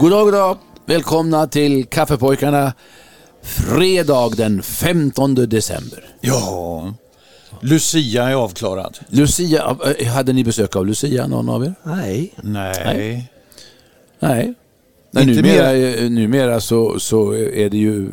God dag, god dag. Välkomna till Kaffepojkarna. Fredag den 15 december. Ja, Lucia är avklarad. Lucia, eh, hade ni besök av Lucia, någon av er? Nej. Nej. Nej. Nej Inte numera, eh, numera så, så är det ju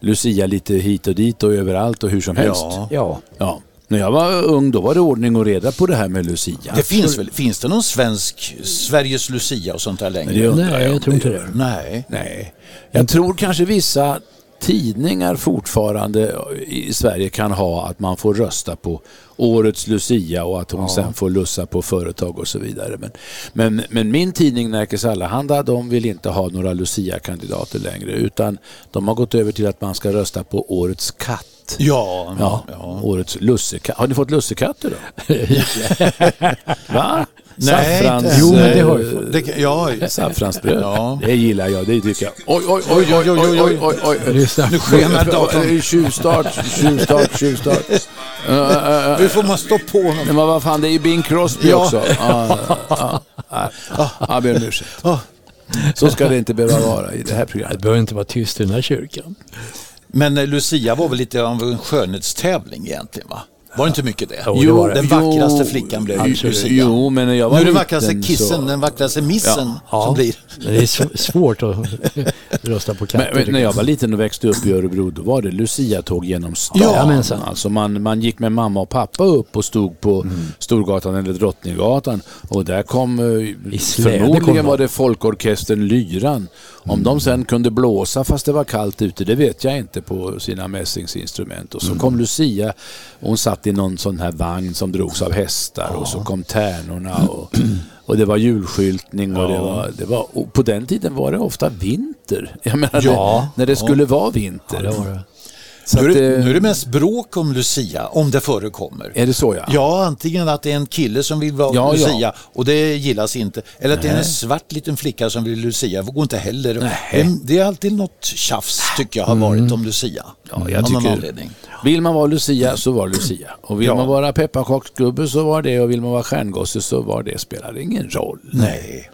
Lucia lite hit och dit och överallt och hur som helst. Ja. Ja. Ja. När jag var ung då var det ordning och reda på det här med Lucia. Det finns väl, finns det någon svensk Sveriges Lucia och sånt där längre? Det undrar Nej, jag jag tror inte det. Nej. Nej. Jag tror kanske vissa tidningar fortfarande i Sverige kan ha att man får rösta på årets Lucia och att hon sen får lussa på företag och så vidare. Men, men, men min tidning Närkes Allehanda de vill inte ha några Lucia-kandidater längre utan de har gått över till att man ska rösta på årets katt. Ja. Ja, ja. årets lussekatt. Har ni fått lussekatter då? Va? Nej, Saffrans, Jo, men det eh, har vi fått. Det, ja, Saffransbröd. Ja. Det gillar jag, det tycker jag. Oj, oj, oj, oj, oj, oj, oj, oj. Nu skenar datorn. Tjuvstart, tjuvstart, tjuvstart. Nu får man stå på honom. Men vad fan, det är ju Bing Crosby Ja. också. Ja. Jag ber om ursäkt. Så ska det inte behöva vara i det här Det programmet. behöver inte vara tyst i den här kyrkan. Men eh, Lucia var väl lite av en skönhetstävling egentligen va? Var det inte mycket det? Jo, det det. Den vackraste flickan blev jo, Lucia. Jo, men jag var nu är det liten vackraste kissen, så... den vackraste missen som blir. Men det är sv- svårt att rösta på katter. Men, men när jag var liten och växte upp i Örebro då var det Lucia-tåg genom stan. Jajamensan. Alltså man, man gick med mamma och pappa upp och stod på Mm. Storgatan eller Drottninggatan och där kom, eh, I kom förmodligen de. var det folkorkestern Lyran. Om Mm. de sen kunde blåsa fast det var kallt ute, det vet jag inte på sina mässingsinstrument. Och så Mm. kom Lucia, och hon satt i någon sån här vagn som drogs av hästar och så kom tärnorna och, och det var julskyltning och det var, det var på den tiden var det ofta vinter. Jag menar, Ja. det, när det skulle vara vinter. Ja, det. Så Nu är, att, det, eh, nu är det mest bråk om Lucia, om det förekommer. är det så ja? Ja, antingen att det är en kille som vill vara Ja, ja. Lucia och det gillas inte. Eller att det är en svart liten flicka som vill Lucia. Det går inte heller. Nej. Det, det är alltid något tjafs tycker jag har varit om Lucia. Ja, jag tycker, anledning. vill man vara Lucia så var Lucia. Och vill Ja. man vara pepparkaksgubbe så var det och vill man vara stjärngosse så var det. Spelar ingen roll. Nej.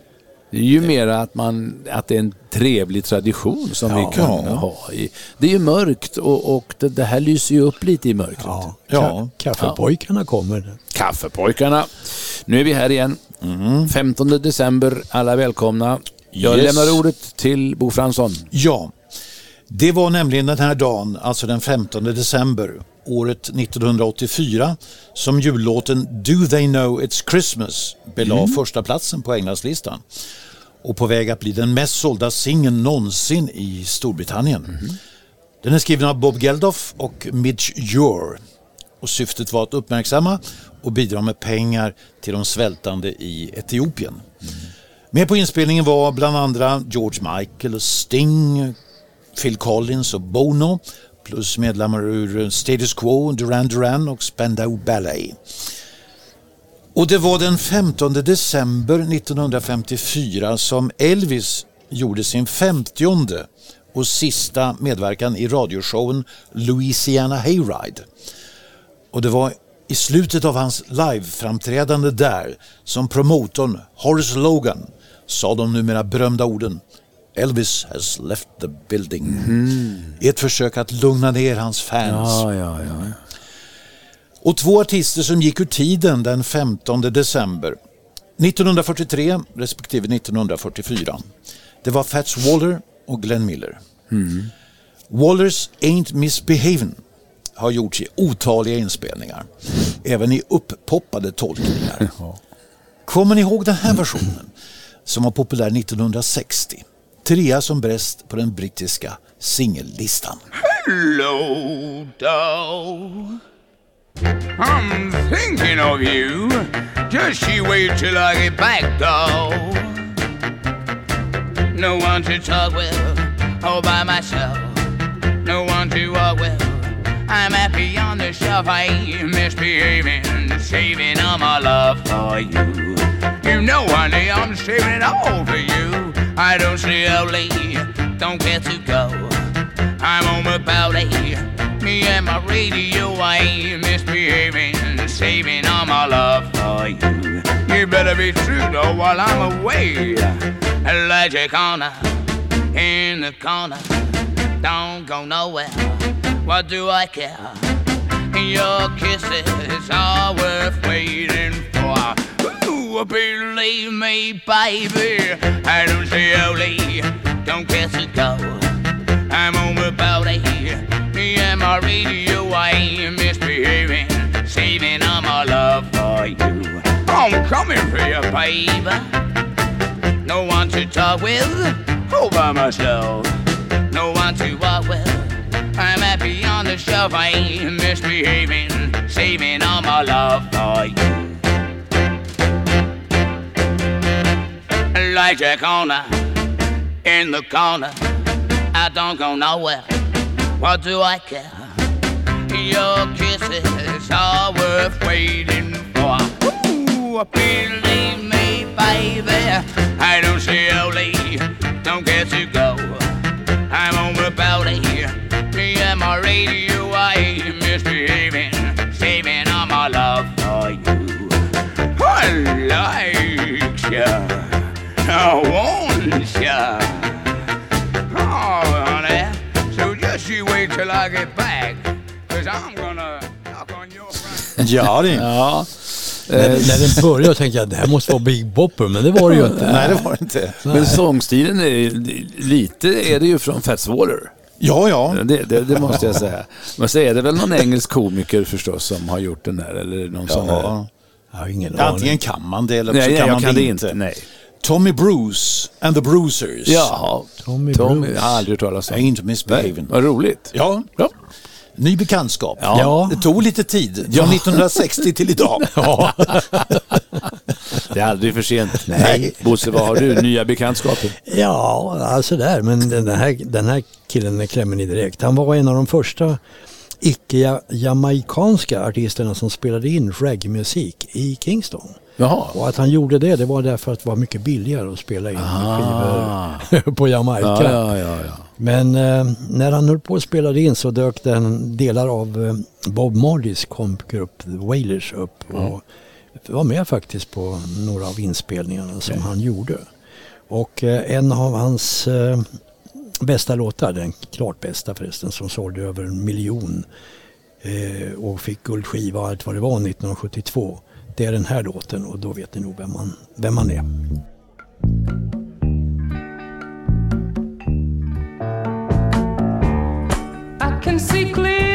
Det är ju mer att, man, att det är en trevlig tradition som vi kan Ja. ha. I. Det är ju mörkt och, och det, det här lyser ju upp lite i mörkret. Ja. Ja. Ka- Kaffepojkarna kommer. Kaffepojkarna. Nu är vi här igen. 15 december, alla välkomna. Jag Yes. lämnar ordet till Bo Fransson. Ja, det var nämligen den här dagen, alltså den 15 december året 1984 som jullåten Do They Know It's Christmas belade första platsen på Englandslistan och på väg att bli den mest sålda singeln någonsin i Storbritannien. Den är skriven av Bob Geldof och Midge Ure och syftet var att uppmärksamma och bidra med pengar till de svältande i Etiopien. Med på inspelningen var bland andra George Michael och Sting, Phil Collins och Bono plus medlemmar ur Status Quo, Duran Duran och Spandau Ballet. Och det var den 15 december 1954 som Elvis gjorde sin 50 och sista medverkan i radioshowen Louisiana Hayride. Och det var i slutet av hans liveframträdande där som promotorn Horace Logan sa de numera berömda orden Elvis has left the building. I ett försök att lugna ner hans fans. Ja, ja, ja. Och två artister som gick ur tiden den 15 december 1943 respektive 1944. Det var Fats Waller och Glenn Miller. Wallers Ain't Misbehavin' har gjorts i otaliga inspelningar. Även i upppoppade tolkningar. Kommer ni ihåg den här versionen? Som var populär 1960. Trea som bäst på den brittiska singellistan. Hello, doll. I'm thinking of you. Just you wait till I get back, though. No one to talk with, all by myself. No one to walk with. I'm happy on the shelf. I ain't misbehaving, saving all my love for you. You know, honey, I'm saving it all for you. I don't stay out late, don't get to go. I'm on my eight. Me and my radio, I ain't misbehaving, saving all my love for you. You better be true though while I'm away. Elijah corner in the corner, don't go nowhere. What do I care? Your kisses are worth waiting for. Believe me, baby, I don't stay only, don't get to go. I'm home about eight. And my radio, I ain't misbehaving, saving all my love for you. I'm coming for you, baby. No one to talk with, all by myself. No one to walk with. I'm happy on the shelf, I ain't misbehaving, saving all my love for you. Like a corner in the corner, I don't go nowhere. What do I care? Your kisses are worth waiting for. Ooh, believe me, baby, I don't see early, don't get to go. I'm eight. Me and my radio, I ain't misbehaving, saving all my love for you. I like ya, I want till I get back, cause I'm gonna knock on your front. Ja, det. Ja. Eh, när den började tänkte jag det här måste vara Big Bopper, men det var det ju inte. Nej, det var det inte. Men sångstilen är lite är det ju från Fats Waller. Ja, ja. Det, det, det måste jag säga. Men så är det väl någon engelsk komiker förstås som har gjort den där eller någon sån där. ja. Jag har ingen aning. Antingen kan man det eller så Nej, kan jag man kan det inte. inte. Nej. Tommy Bruce and the Bruisers. Jaha. Tommy Tommy. Bruce. Jag har aldrig hört talas om. inte misbehaving. Vad roligt. Ja, Ja. ny bekantskap. Ja. Det tog lite tid, från 1960 till idag. Ja. Det är aldrig för sent. Nej. Bosse, vad har du? Nya bekantskaper? Ja, alltså där. Men den här, den här killen är klämmer ni direkt. Han var en av de första icke-jamaikanska artisterna som spelade in reggae-musik i Kingston. Jaha. Och att han gjorde det, det var därför att det var mycket billigare att spela in skivor på Jamaica. Ja, ja, ja. ja. Men eh, när han höll på och spelade in så dök den delar av eh, Bob Marleys kompgrupp The Wailers upp och var med faktiskt på några av inspelningarna som han gjorde. Och eh, en av hans eh, bästa låtar, den klart bästa förresten, som sålde över en miljon eh, och fick guldskiva och allt vad det var 1972. Det är den här låten och då vet ni nog vem man, vem man är. I can see clear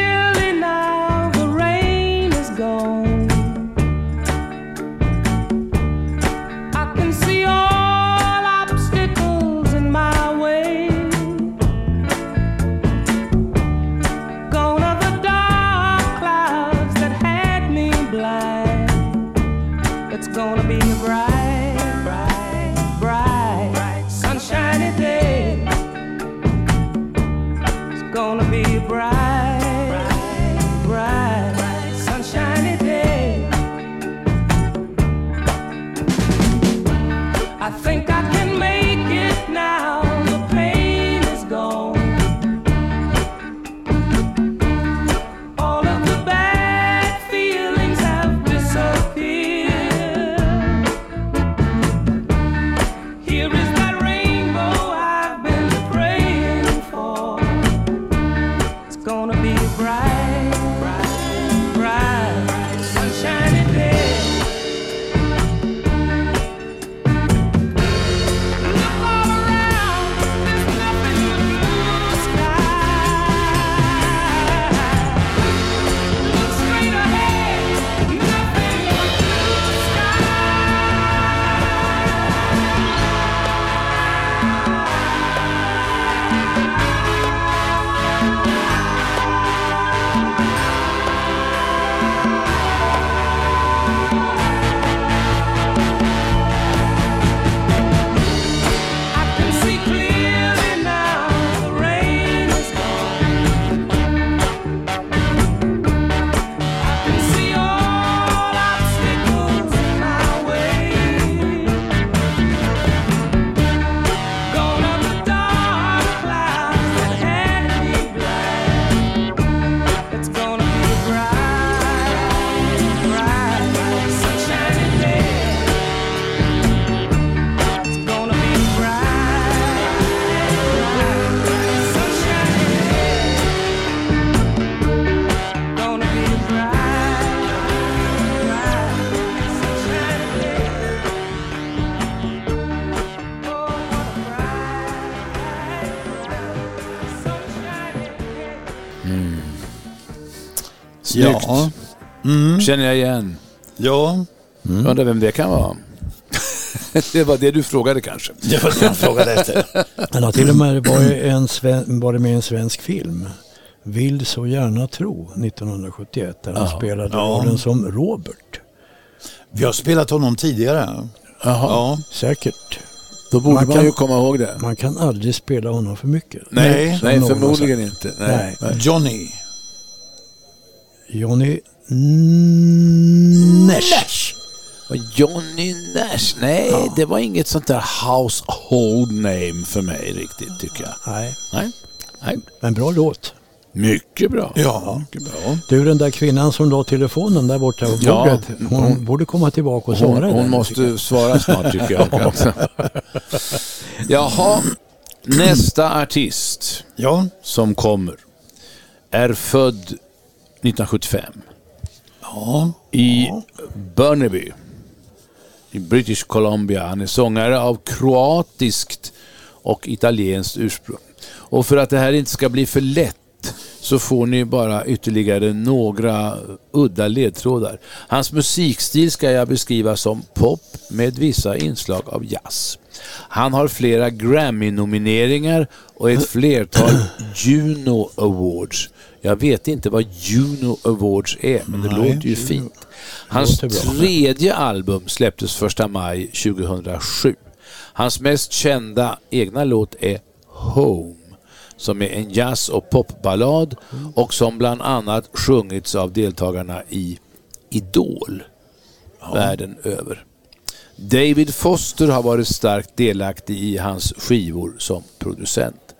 Snyggt. Ja. Känner jag igen. Ja, Undrar vem det kan vara. det var det du frågade kanske. det var det jag frågade efter. Han har till och med varit, en sven, varit med i en svensk film. Vill så gärna tro 1971 där han Ja. spelade Ja. rollen som Robert. Vi har spelat honom tidigare. Jaha, Ja. Säkert. då borde Man man, kan- ju komma ihåg det. Man kan aldrig spela honom för mycket. Nej, nej förmodligen inte. Nej. Nej. Nej. Johnny. Johnny Nash. Och Johnny Nash, nej det var inget sånt där household name för mig riktigt tycker jag. Nej, Nej, nej. men bra låt. Mycket bra. Ja. Mycket bra. Du, den där kvinnan som la telefonen där borta på Ja, bordet. Hon, hon- borde komma tillbaka och Hon, svara. hon där, måste tycker jag. svara snart tycker jag. Jaha, nästa artist Ja. som kommer är född 1975 Ja. i Burnaby i British Columbia. Han är sångare av kroatiskt och italienskt ursprung. Och för att det här inte ska bli för lätt så får ni bara ytterligare några udda ledtrådar. Hans musikstil ska jag beskriva som pop med vissa inslag av jazz. Han har flera Grammy-nomineringar och ett flertal Juno Awards. Jag vet inte vad Juno Awards är, men det låter ju fint. Hans tredje album släpptes 1 maj 2007. Hans mest kända egna låt är Home som är en jazz och popballad och som bland annat sjungits av deltagarna i Idol världen över. David Foster har varit starkt delaktig i hans skivor som producent.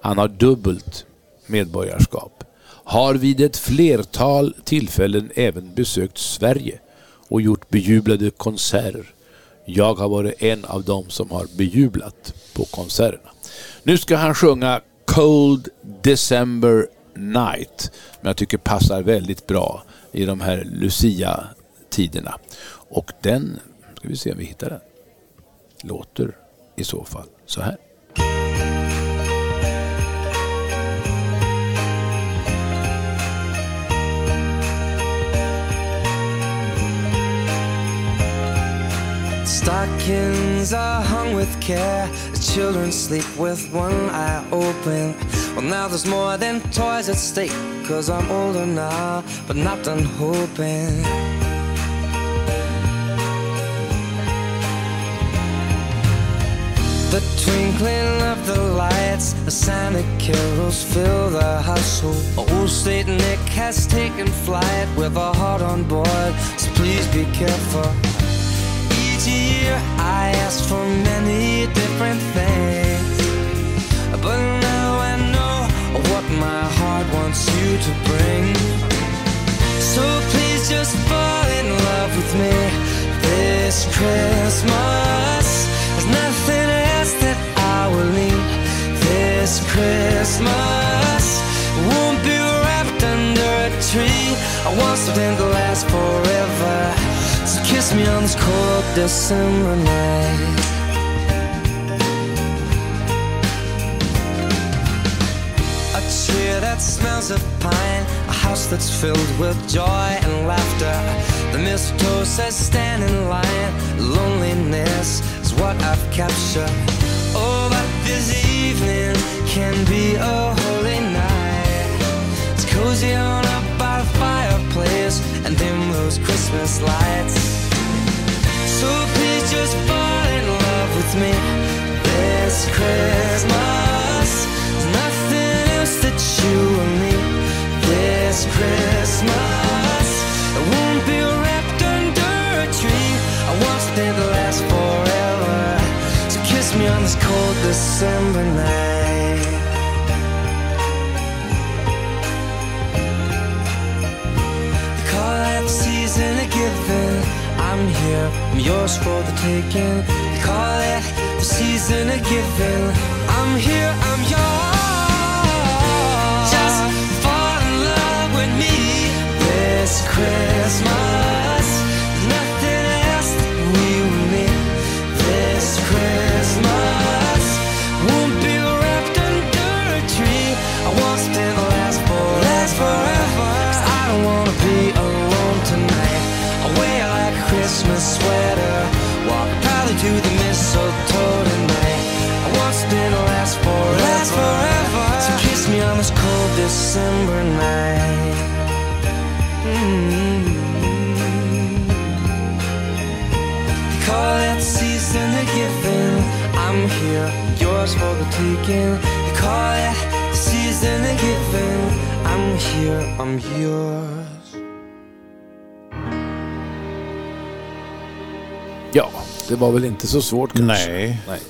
Han har dubbelt medborgarskap. Har vid ett flertal tillfällen även besökt Sverige och gjort bejublade konserter. Jag har varit en av dem som har bejublat på konserterna. Nu ska han sjunga Cold December Night, men jag tycker passar väldigt bra i de här Lucia-tiderna. Och den, ska vi se om vi hittar den, låter i så fall så här. Stockings are hung with care. The children sleep with one eye open. Well, now there's more than toys at stake. Cause I'm older now, but not done hoping. The twinkling of the lights, the Santa carols fill the household. Old Saint Nick has taken flight with a heart on board, so please be careful. Year I ask for many different things, but now I know what my heart wants you to bring. So please just fall in love with me this Christmas. There's nothing else that I will need this Christmas. Won't be wrapped under a tree. I want something to last forever. So kiss me on this cold December night. A tree that smells of pine, a house that's filled with joy and laughter. The mistletoe says stand in line, loneliness is what I've captured. Oh, but this evening can be a holy night. It's cozy on up those Christmas lights. So please just fall in love with me this Christmas. Nothing else that you will need this Christmas. I won't be wrapped under a tree. I want something to last forever. So kiss me on this cold December night. I'm here, I'm yours for the taking. They call it the season of giving. I'm here, I'm yours. For the taking. They call that season a giving. I'm here, I'm yours. Ja, det var väl inte så svårt kanske. Nej. Nej.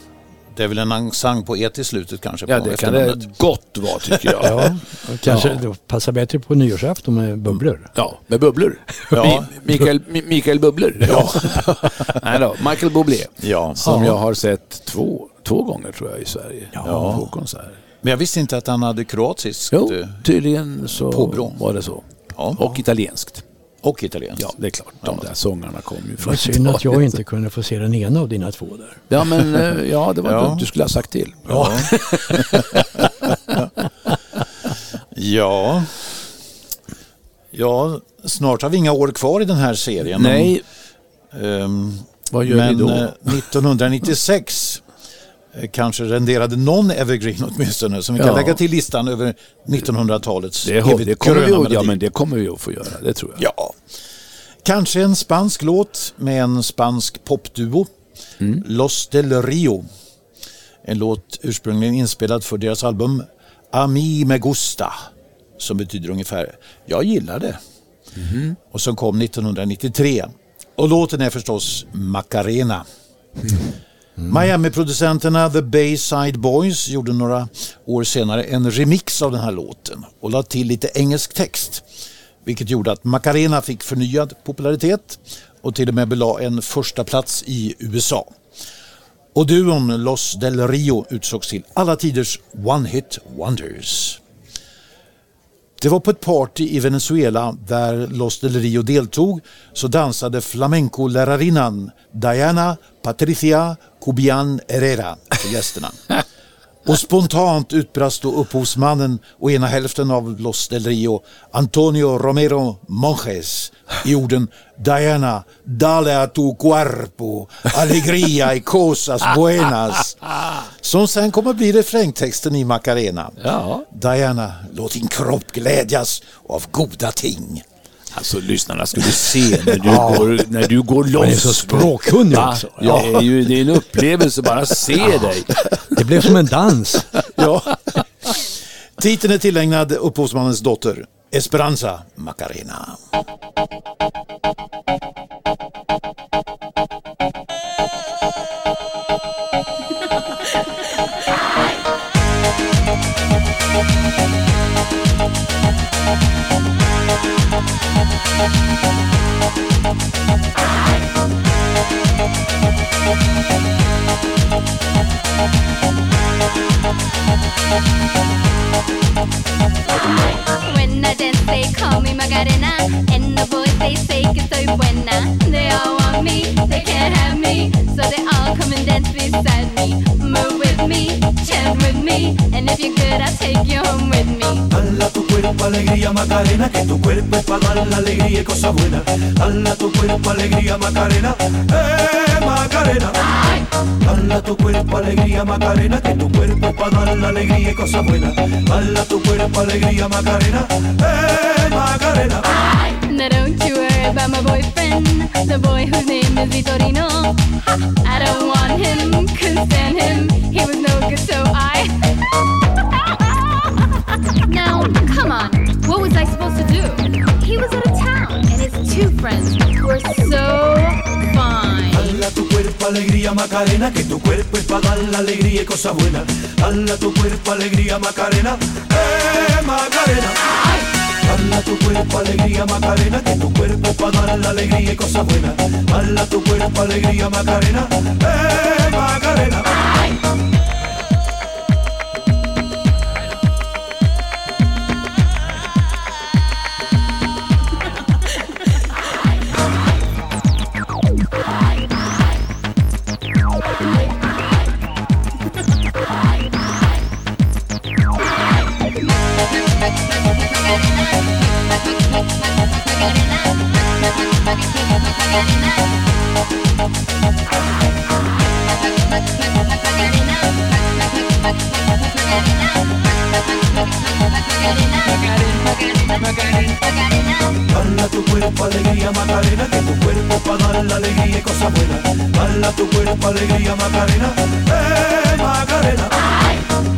Det är väl en encens på ett i slutet kanske. Ja, på det kan det gott vara tycker jag. Ja, kanske Ja. passar bättre på nyårsafton med bubblor. Ja, med bubblor. Ja. Mi- Mikael, Mi- Mikael Bubblor. Ja. Nej då, Michael Bublé. Ja. Som jag har sett två, två gånger tror jag i Sverige. Ja. På konserter. Men jag visste inte att han hade kroatiskt Jo, eh, tydligen så Påbrå. var det så. Ja. Och italienskt. och italienskt. Ja, det är klart. De där sångarna kom ju från Vad synd att jag Italien. inte kunde få se den ena av dina två där. Ja, men eh, ja, det var Ja. dumt. Du skulle ha sagt till. Ja. ja. Ja, snart har vi inga år kvar i den här serien. Nej, Ehm, vad gör men vi då? eh, 1996 eh, kanske renderade någon evergreen åtminstone som vi kan Ja. lägga till listan över 1900-talets Det, det, kommer vi, att- ja, men det kommer vi att få göra, det tror jag. Ja. Kanske en spansk låt med en spansk popduo. Mm. Los del Rio. En låt ursprungligen inspelad för deras album Ami me gusta. Som betyder ungefär Jag gillar det. Mhm. Och som kom 1993. Och låten är förstås Macarena. Mm. Miami-producenterna The Bayside Boys gjorde några år senare en remix av den här låten och lade till lite engelsk text. Vilket gjorde att Macarena fick förnyad popularitet och till och med belade en första plats i USA. Och duon Los del Rio utsågs till alla tiders One Hit Wonders. Det var på ett party i Venezuela där Los del Rio deltog så dansade flamenco-lärarinnan Diana Patricia Cubian Herrera för gästerna. Och spontant utbrast då upphovsmannen och ena hälften av Los del Rio, Antonio Romero Monjes, i orden Diana, dale a tu cuerpo, alegria y cosas buenas. Som sen kommer bli refrängtexten i Macarena. Ja. Diana, låt din kropp glädjas av goda ting. Alltså lyssnarna skulle se när du, går, när du går loss. är så språkkunnig Va? också. Ja. Det, är ju, det är en upplevelse bara att se dig. Det blev som en dans. Ja. Titeln är tillägnad upphovsmannens dotter, Esperanza Macarena. They call me Magarena And the voice they say get soy buena They all want me, they can't have me. So they all come and dance beside me. Move me, chant with me. And if you're good, I'll take you home with me. Dala tu cuerpo alegría Macarena, que tu cuerpo es para dar la alegría y cosas buenas. Dala tu cuerpo alegría Macarena, eh Macarena. Dala tu cuerpo alegría Macarena, que tu cuerpo es para dar la alegría y cosas buenas. Dala tu cuerpo alegría Macarena, eh Macarena. Now don't you about my boyfriend, the boy whose name is Vitorino. I don't want him, couldn't stand him. He was no good, so I. now, come on, what was I supposed to do? He was out of town, and his two friends were so fine. Dala tu cuerpo alegría Macarena, que tu cuerpo es para dar la alegría y cosas buenas. Dala tu cuerpo alegría Macarena, eh Macarena. Dala tu cuerpo alegría Macarena, que tu cuerpo para dar la alegría y cosas buenas. Dala tu cuerpo alegría Macarena, eh. Macarena, alegría Macarena, eh Macarena.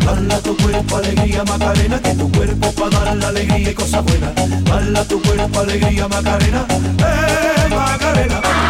Bala tu cuerpo alegría Macarena, que tu cuerpo para dar la alegría y cosas buenas. Bala tu cuerpo alegría Macarena, eh Macarena.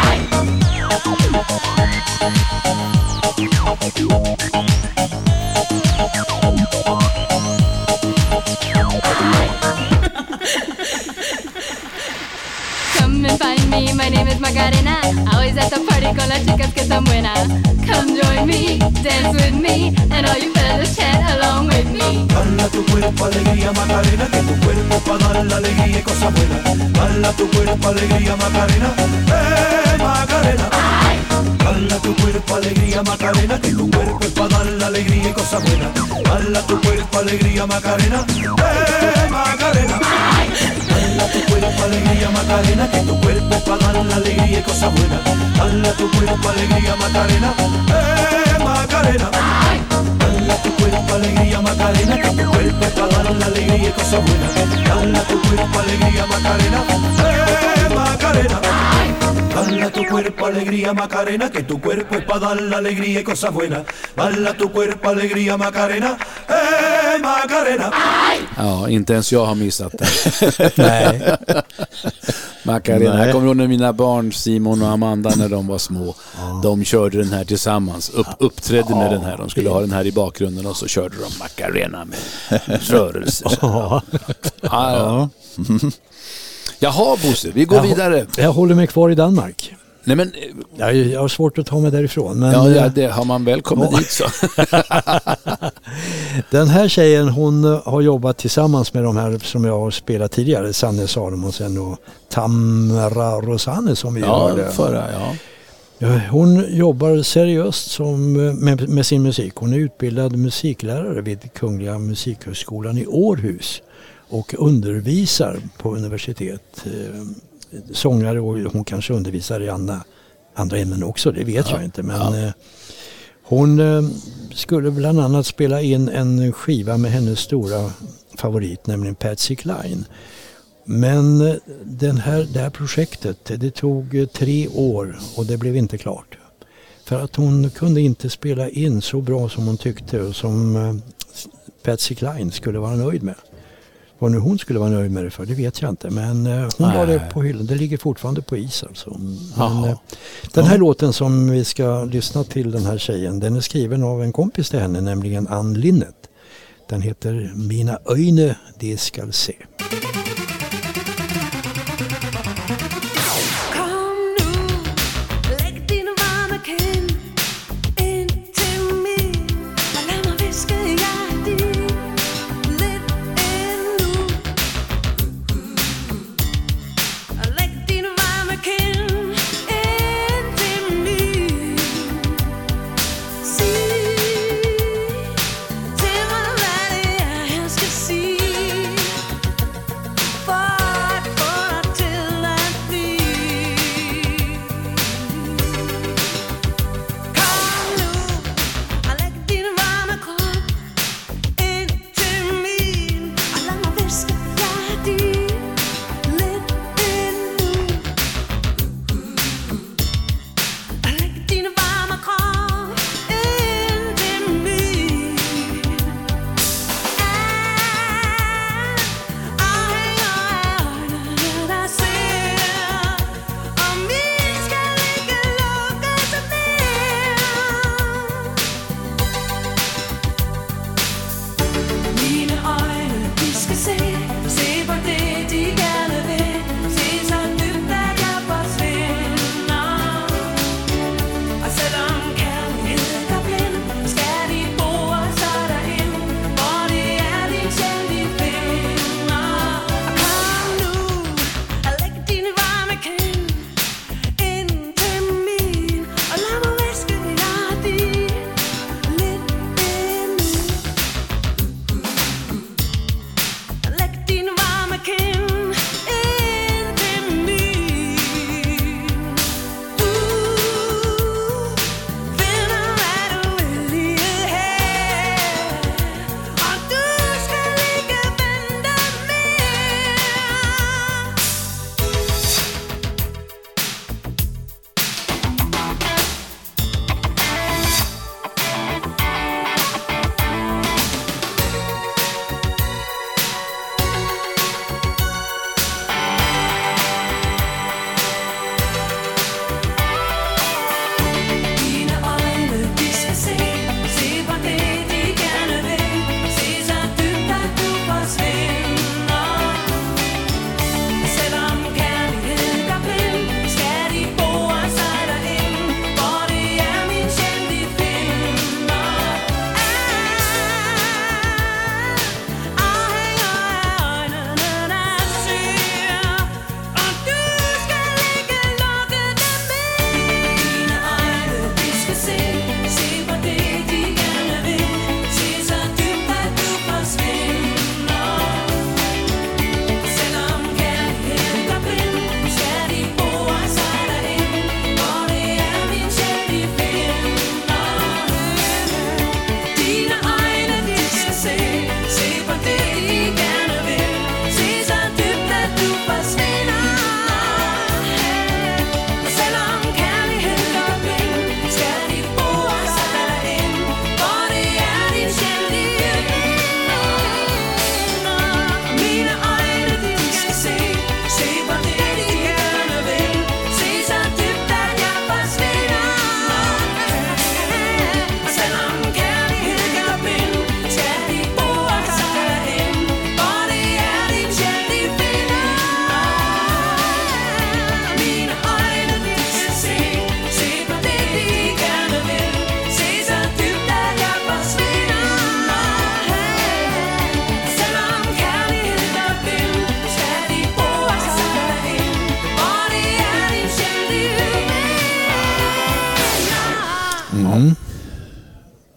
Always at the party con las chicas que están buenas. Come join me, dance with me, and all you fellas chat along with me. Bala tu cuerpo alegría Macarena, que tu cuerpo para dar la alegría y cosas buenas. Bala tu cuerpo alegría Macarena, eh Macarena. Bala tu cuerpo alegría Macarena, que tu cuerpo es para dar la alegría y cosas buenas. Bala tu cuerpo alegría Macarena, eh Macarena. Bala tu cuerpo alegría Macarena, que tu cuerpo para dar la alegría y cosas buenas. Bala tu cuerpo alegría Macarena, eh Macarena. Bala tu cuerpo alegría Macarena, que tu cuerpo para dar la alegría y cosas buenas. Bala tu cuerpo alegría Macarena, eh Macarena. Bala tu cuerpo alegría Macarena, que tu cuerpo es para dar la alegría y cosas buenas. Bala tu cuerpo alegría Macarena, eh Macarena. Ja, inte ens jag har missat den. Nej. Macarena. Nej. Jag kommer ihåg när mina barn Simon och Amanda när de var små. De körde den här tillsammans. Upp, uppträdde med den här. De skulle ha den här i bakgrunden och så körde de Macarena med rörelser. Så. Ja. Ja, ja. Jaha Bosse, vi går Jag vidare. Jag håller mig kvar i Danmark. Nej men, Jag, jag har svårt att ta mig därifrån. Men ja, ja, eh, det har man väl kommit Ja. dit så. den här tjejen hon eh, har jobbat tillsammans med de här som jag har spelat tidigare. Sanne Salomonsen och Tamra Rosanne som vi Ja, hörde. förra, ja. Hon jobbar seriöst som, eh, med, med sin musik. Hon är utbildad musiklärare vid Kungliga Musikhögskolan i Århus och undervisar på universitet. Eh, Sångare och hon kanske undervisar i andra, andra ämnen också, det vet jag inte. Men eh, hon eh, skulle bland annat spela in en skiva med hennes stora favorit, nämligen Patsy Cline. Men den här, det här projektet, det tog tre år och det blev inte klart. För att hon kunde inte spela in så bra som hon tyckte och som Patsy Cline skulle vara nöjd med. Vad nu hon skulle vara nöjd med det för, det vet jag inte. Men eh, hon Nej. var det på hyllan. Det ligger fortfarande på is alltså. Men, Jaha. eh, den här låten som vi ska lyssna till, den här tjejen, den är skriven av en kompis till henne, nämligen Ann Linnet. Den heter Mina öjne de skall se.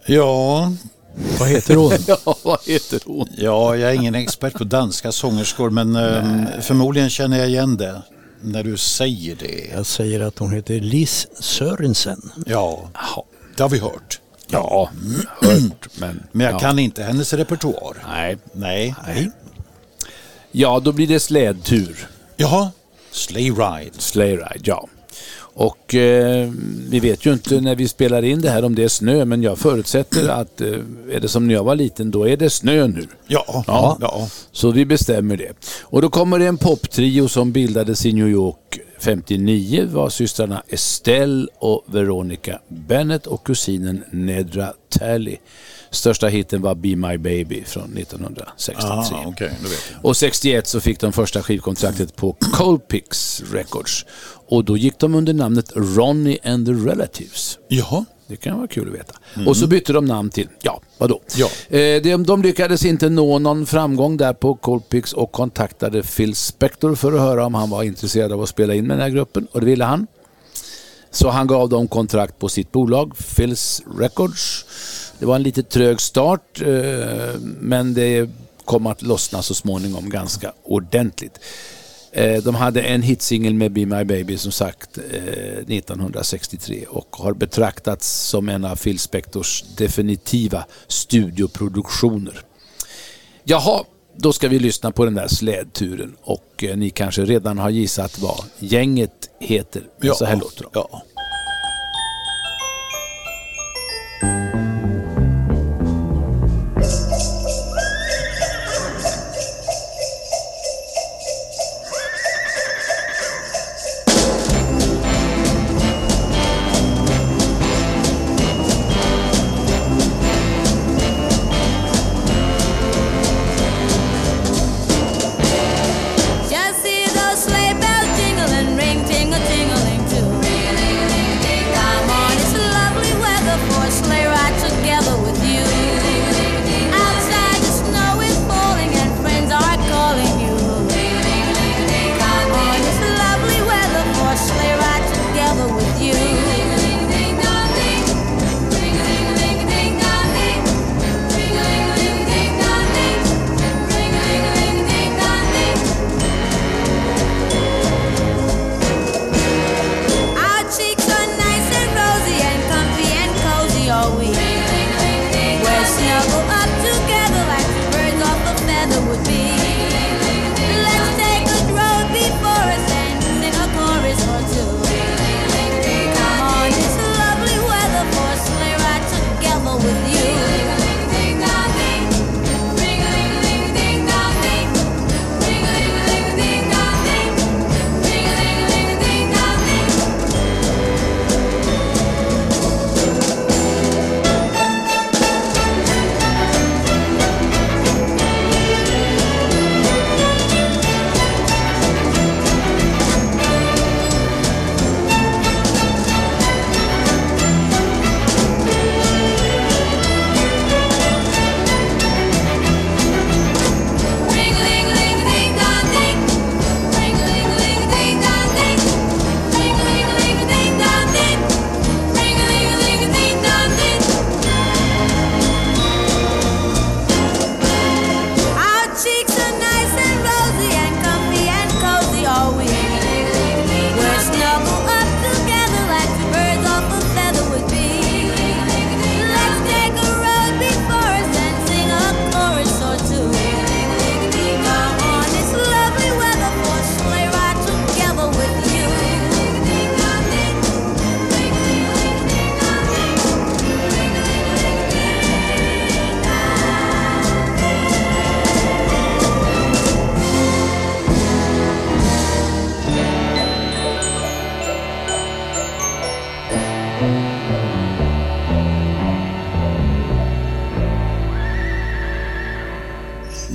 Ja, Vad heter hon? Ja, vad heter hon? ja, jag är ingen expert på danska sångerskor men ehm, förmodligen känner jag igen det när du säger det. Jag säger att hon heter Liz Sörensen. Ja, det har vi hört. Ja, hört, men... Men jag ja. kan inte hennes repertoar. Nej. Nej. Nej. Ja, då blir det slädtur. Jaha, Sleigh Ride. Sleigh ride, ja. Och eh, vi vet ju inte när vi spelar in det här om det är snö, men jag förutsätter att eh, är det som när jag var liten, då är det snö nu. Ja, Ja. ja. Så vi bestämmer det. Och då kommer det en poptrio som bildades i New York 59 var systrarna Estelle och Veronica Bennett och kusinen Nedra Talley. Största hitten var Be My Baby från 1963. Ah, okej, då vet jag. Och 61 så fick de första skivkontraktet på Colpix Records. Och då gick de under namnet Ronnie and the Relatives. Jaha. Det kan vara kul att veta. Och så bytte de namn till, ja, vadå? Ja. Eh, de, de lyckades inte nå någon framgång där på Colpix och kontaktade Phil Spector för att höra om han var intresserad av att spela in med den här gruppen. Och det ville han. Så han gav dem kontrakt på sitt bolag, Phils Records. Det var en lite trög start, eh, men det kom att lossna så småningom ganska ordentligt. Eh, De hade en hitsingel med Be My Baby som sagt eh, 1963 och har betraktats som en av Phil Spectors definitiva studioproduktioner. Jaha, då ska vi lyssna på den där slädturen och eh, ni kanske redan har gissat vad gänget heter. Ja. Så här låter de. Ja.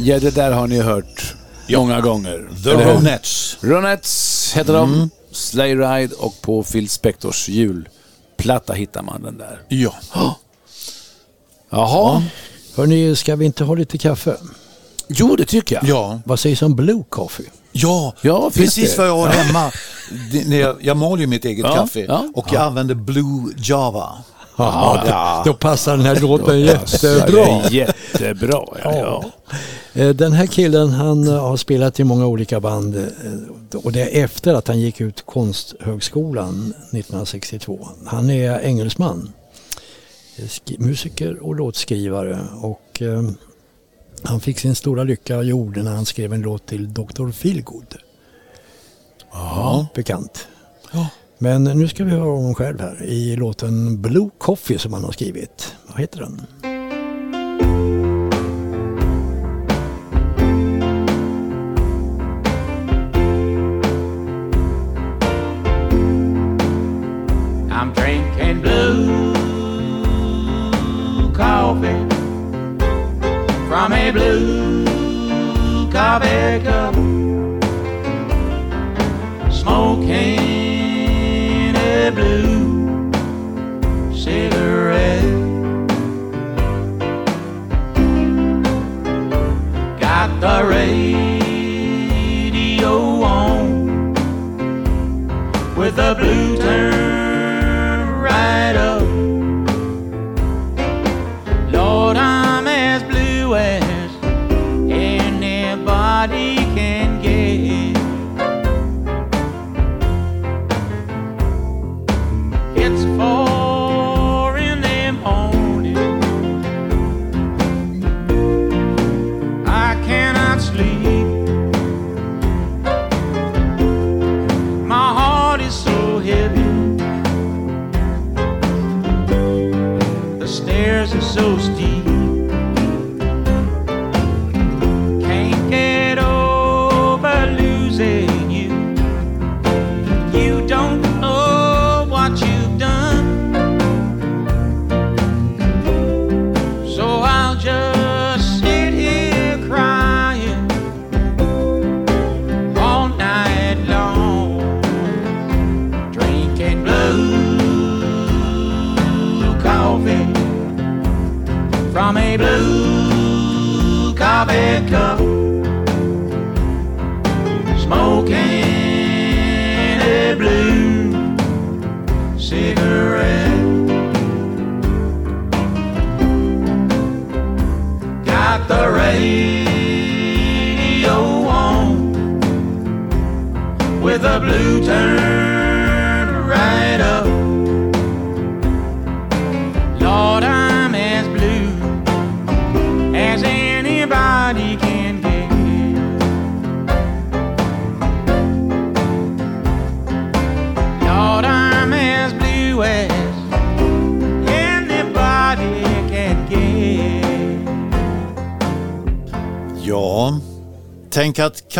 Ja, det där har ni hört många gånger. The eller hur? Ronettes. Ronettes heter de. Sleigh Ride och på Phil Spectors julplatta hittar man den där. Ja. Jaha. Hörni, ska vi inte ha lite kaffe? Jo, det tycker jag. Ja. Vad sägs om Blue Coffee? Ja, Ja, precis vad jag har hemma. Jag, jag mal ju mitt eget Ja, kaffe ja. och jag använder Blue Java. Ja, Ja. Då passar den här låten jättebra. Jättebra, ja. ja. Eh, Den här killen han eh, har spelat i många olika band eh, och det är efter att han gick ut Konsthögskolan 1962. Han är engelsman, musiker och låtskrivare och han fick sin stora lycka i orden när han skrev en låt till Dr. Feelgood. Ja, bekant. Men nu ska vi höra honom själv här i låten Blue Coffee som han har skrivit. Vad heter den? Blue coffee cup,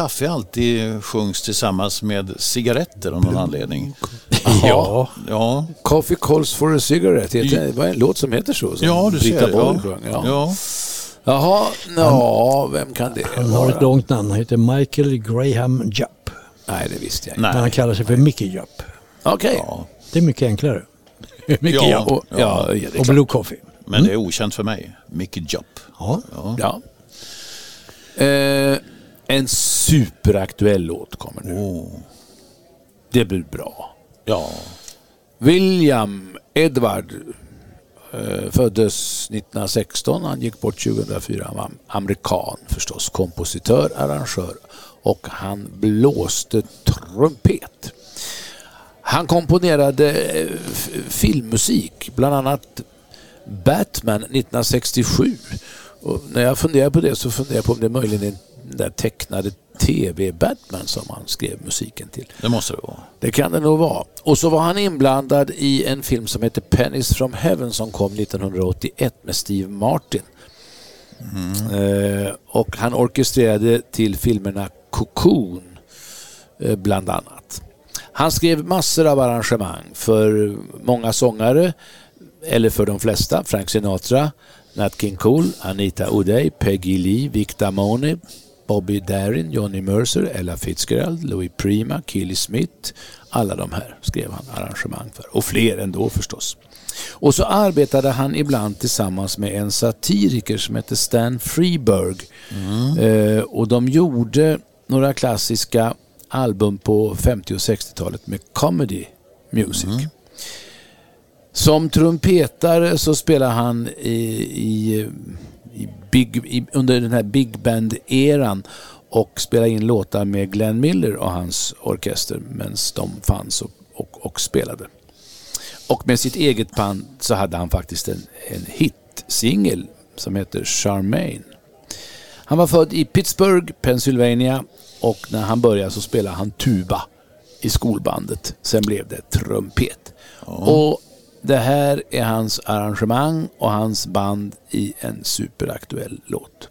kaffe alltid sjungs tillsammans med cigaretter av någon anledning. Ja. Ja, Coffee calls for a cigarette. Heter, det var en låt som heter så. Som ja du Brita ser. Ja. Ja. Ja. Jaha, ja, vem kan det Han har ett långt namn. Han heter Michael Graham Jupp. Nej, det visste jag inte. Men han kallar sig för Mickey Jupp. Okej. Ja. Det är mycket enklare. Mycket Ja, ja. Och, ja. Och klart. Blue Coffee. Men det är okänt för mig. Mickey Jupp. Ja. Ja. Eh, en superaktuell låt kommer nu. Det blir bra. Ja. William Edward eh, föddes 1916. Han gick bort 2004. Han var amerikan förstås. Kompositör, arrangör och han blåste trumpet. Han komponerade eh, filmmusik, bland annat Batman 1967. Och när jag funderar på det så funderar jag på om det möjligen är den där tecknade TV-Batman som han skrev musiken till. Det måste det vara. Det kan det nog vara. Och så var han inblandad i en film som heter Pennies from Heaven som kom 1981 med Steve Martin. Eh, och han orkestrerade till filmerna Cocoon eh, bland annat. Han skrev massor av arrangemang för många sångare, eller för de flesta, Frank Sinatra, Nat King Cole, Anita O'Day, Peggy Lee, Vic Damone, Bobby Darin, Johnny Mercer, Ella Fitzgerald, Louis Prima, Killy Smith. Alla de här skrev han arrangemang för. Och fler ändå förstås. Och så arbetade han ibland tillsammans med en satiriker som hette Stan Freeberg. Eh, och de gjorde några klassiska album på 50 och 60-talet med comedy music. Som trumpetare så spelar han i, i, i big, i, under den här big band-eran och spelade in låtar med Glenn Miller och hans orkester medan de fanns och, och, och spelade. Och med sitt eget band så hade han faktiskt en, en hitsingel som heter Charmaine. Han var född i Pittsburgh, Pennsylvania och när han började så spelade han tuba i skolbandet. Sen blev det trumpet. Och det här är hans arrangemang och hans band i en superaktuell låt.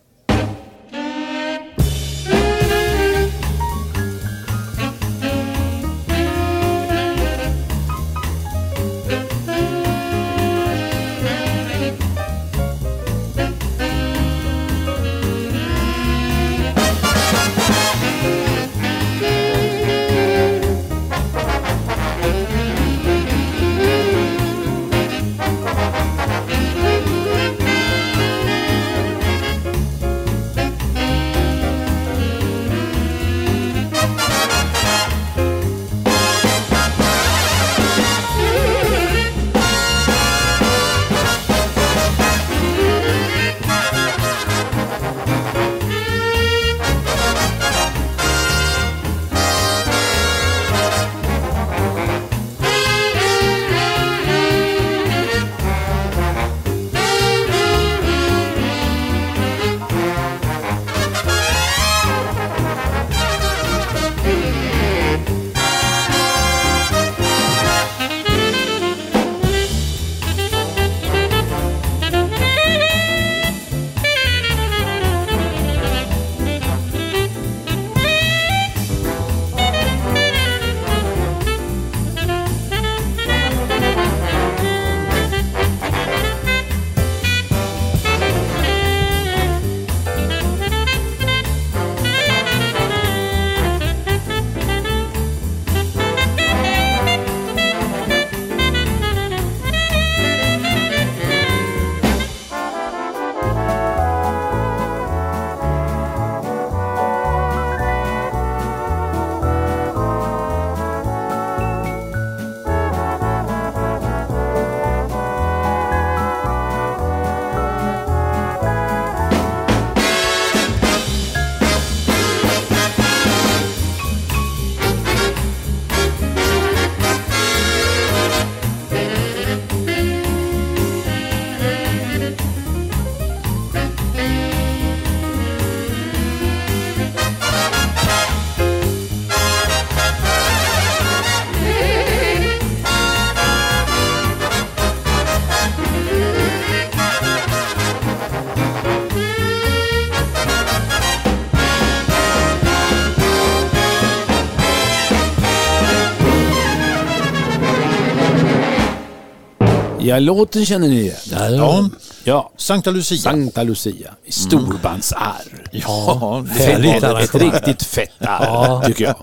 Ja, låten känner ni igen. Ja. Ja. Sankta Lucia. Sankta Lucia i storbandsarr. Ja, Det Härligt var ett riktigt fett arr, tycker jag.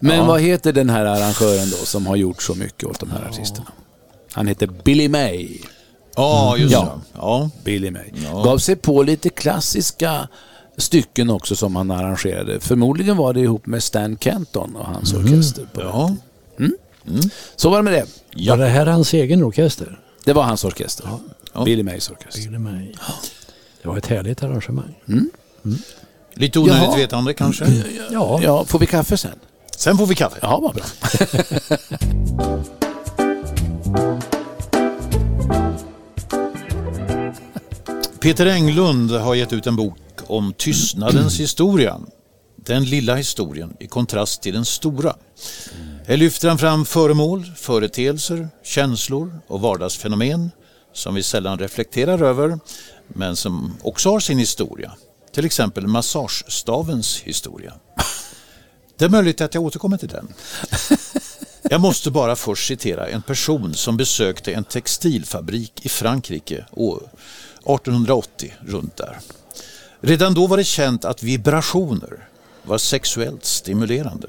Men vad heter den här arrangören då som har gjort så mycket åt de här artisterna? Han heter Billy May. ja just Ja. det. Ja. Billy May. Gav sig på lite klassiska stycken också som han arrangerade. Förmodligen var det ihop med Stan Kenton och hans orkester. På Ja. Så var det med det. Var det här hans egen orkester? Det var hans orkester. Ja. Billy Mays orkester. Billy May. Det var ett härligt arrangemang. Lite onödigt Jaha. vetande kanske. Ja, Ja, får vi kaffe sen? Sen får vi kaffe. Ja, vad bra. Peter Englund har gett ut en bok om tystnadens historia. Den lilla historien i kontrast till den stora. Här lyfter han fram föremål, företeelser, känslor och vardagsfenomen som vi sällan reflekterar över men som också har sin historia. Till exempel massagestavens historia. Det är möjligt att jag återkommer till den. Jag måste bara först citera en person som besökte en textilfabrik i Frankrike år 1880, runt där. Redan då var det känt att vibrationer var sexuellt stimulerande.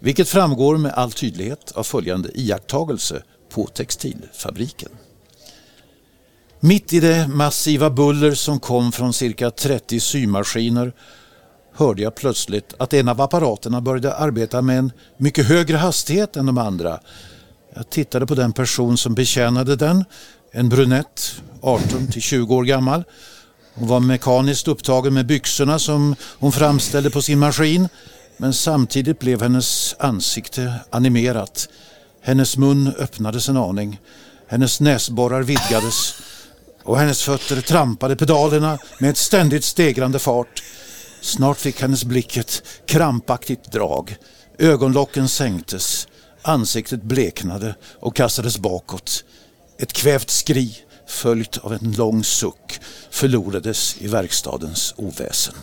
Vilket framgår med all tydlighet av följande iakttagelse på textilfabriken. Mitt i det massiva buller som kom från cirka 30 symaskiner hörde jag plötsligt att en av apparaterna började arbeta med en mycket högre hastighet än de andra Jag tittade på den person som betjänade den, en brunett, 18 till 20 år gammal. Hon var mekaniskt upptagen med byxorna som hon framställde på sin maskin. Men samtidigt blev hennes ansikte animerat. Hennes mun öppnades en aning. Hennes näsborrar vidgades och hennes fötter trampade pedalerna med ett ständigt stegrande fart. Snart fick hennes blick ett krampaktigt drag. Ögonlocken sänktes, ansiktet bleknade och kastades bakåt. Ett kvävt skri följt av en lång suck förlorades i verkstadens oväsen.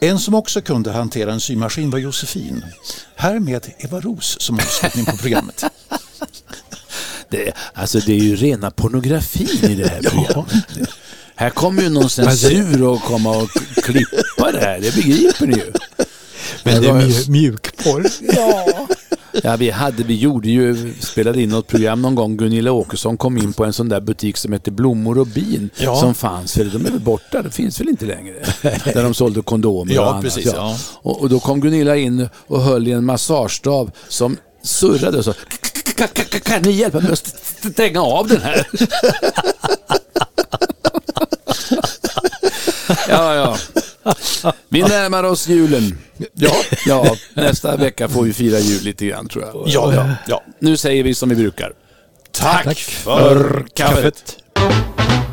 En som också kunde hantera en symaskin var Josefin. Härmed Eva Ros som avslutning på programmet. Det, alltså det är ju rena pornografin i det här programmet. Här kommer ju någon censur och komma och klippa det här, det begriper ni ju. Men det är mju- mjukporr. Ja. Ja, vi, hade, vi gjorde ju, spelade in något program någon gång. Gunilla Åkesson kom in på en sån där butik som hette Blommor och bin. Ja. Som fanns, för de är väl borta, det finns väl inte längre. Där de sålde kondomer Ja, och annat. precis, ja. Och, och då kom Gunilla in och höll i en massagestav som surrade och så "Ka- ka- ka- Kan ni hjälpa mig att st- stänga av den här? ja, ja. Vi närmar oss julen. Ja, ja, nästa vecka får vi fira jul lite grann tror jag. Ja, ja, ja. Nu säger vi som vi brukar. Tack, för kaffet. Josefin,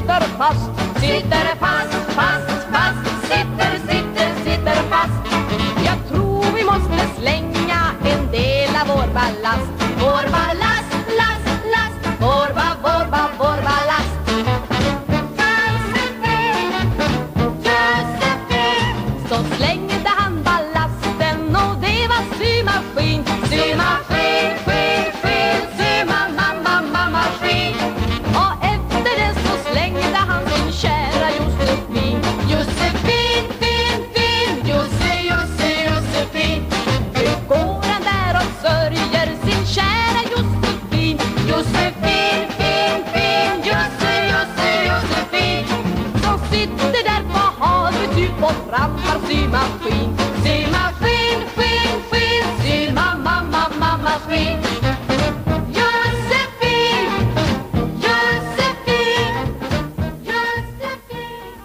sitter fast. Sitter fast, fast, fast. Sitter, sitter, sitter fast. Jag tror vi måste slänga en del av vår ballast. Vår ballast,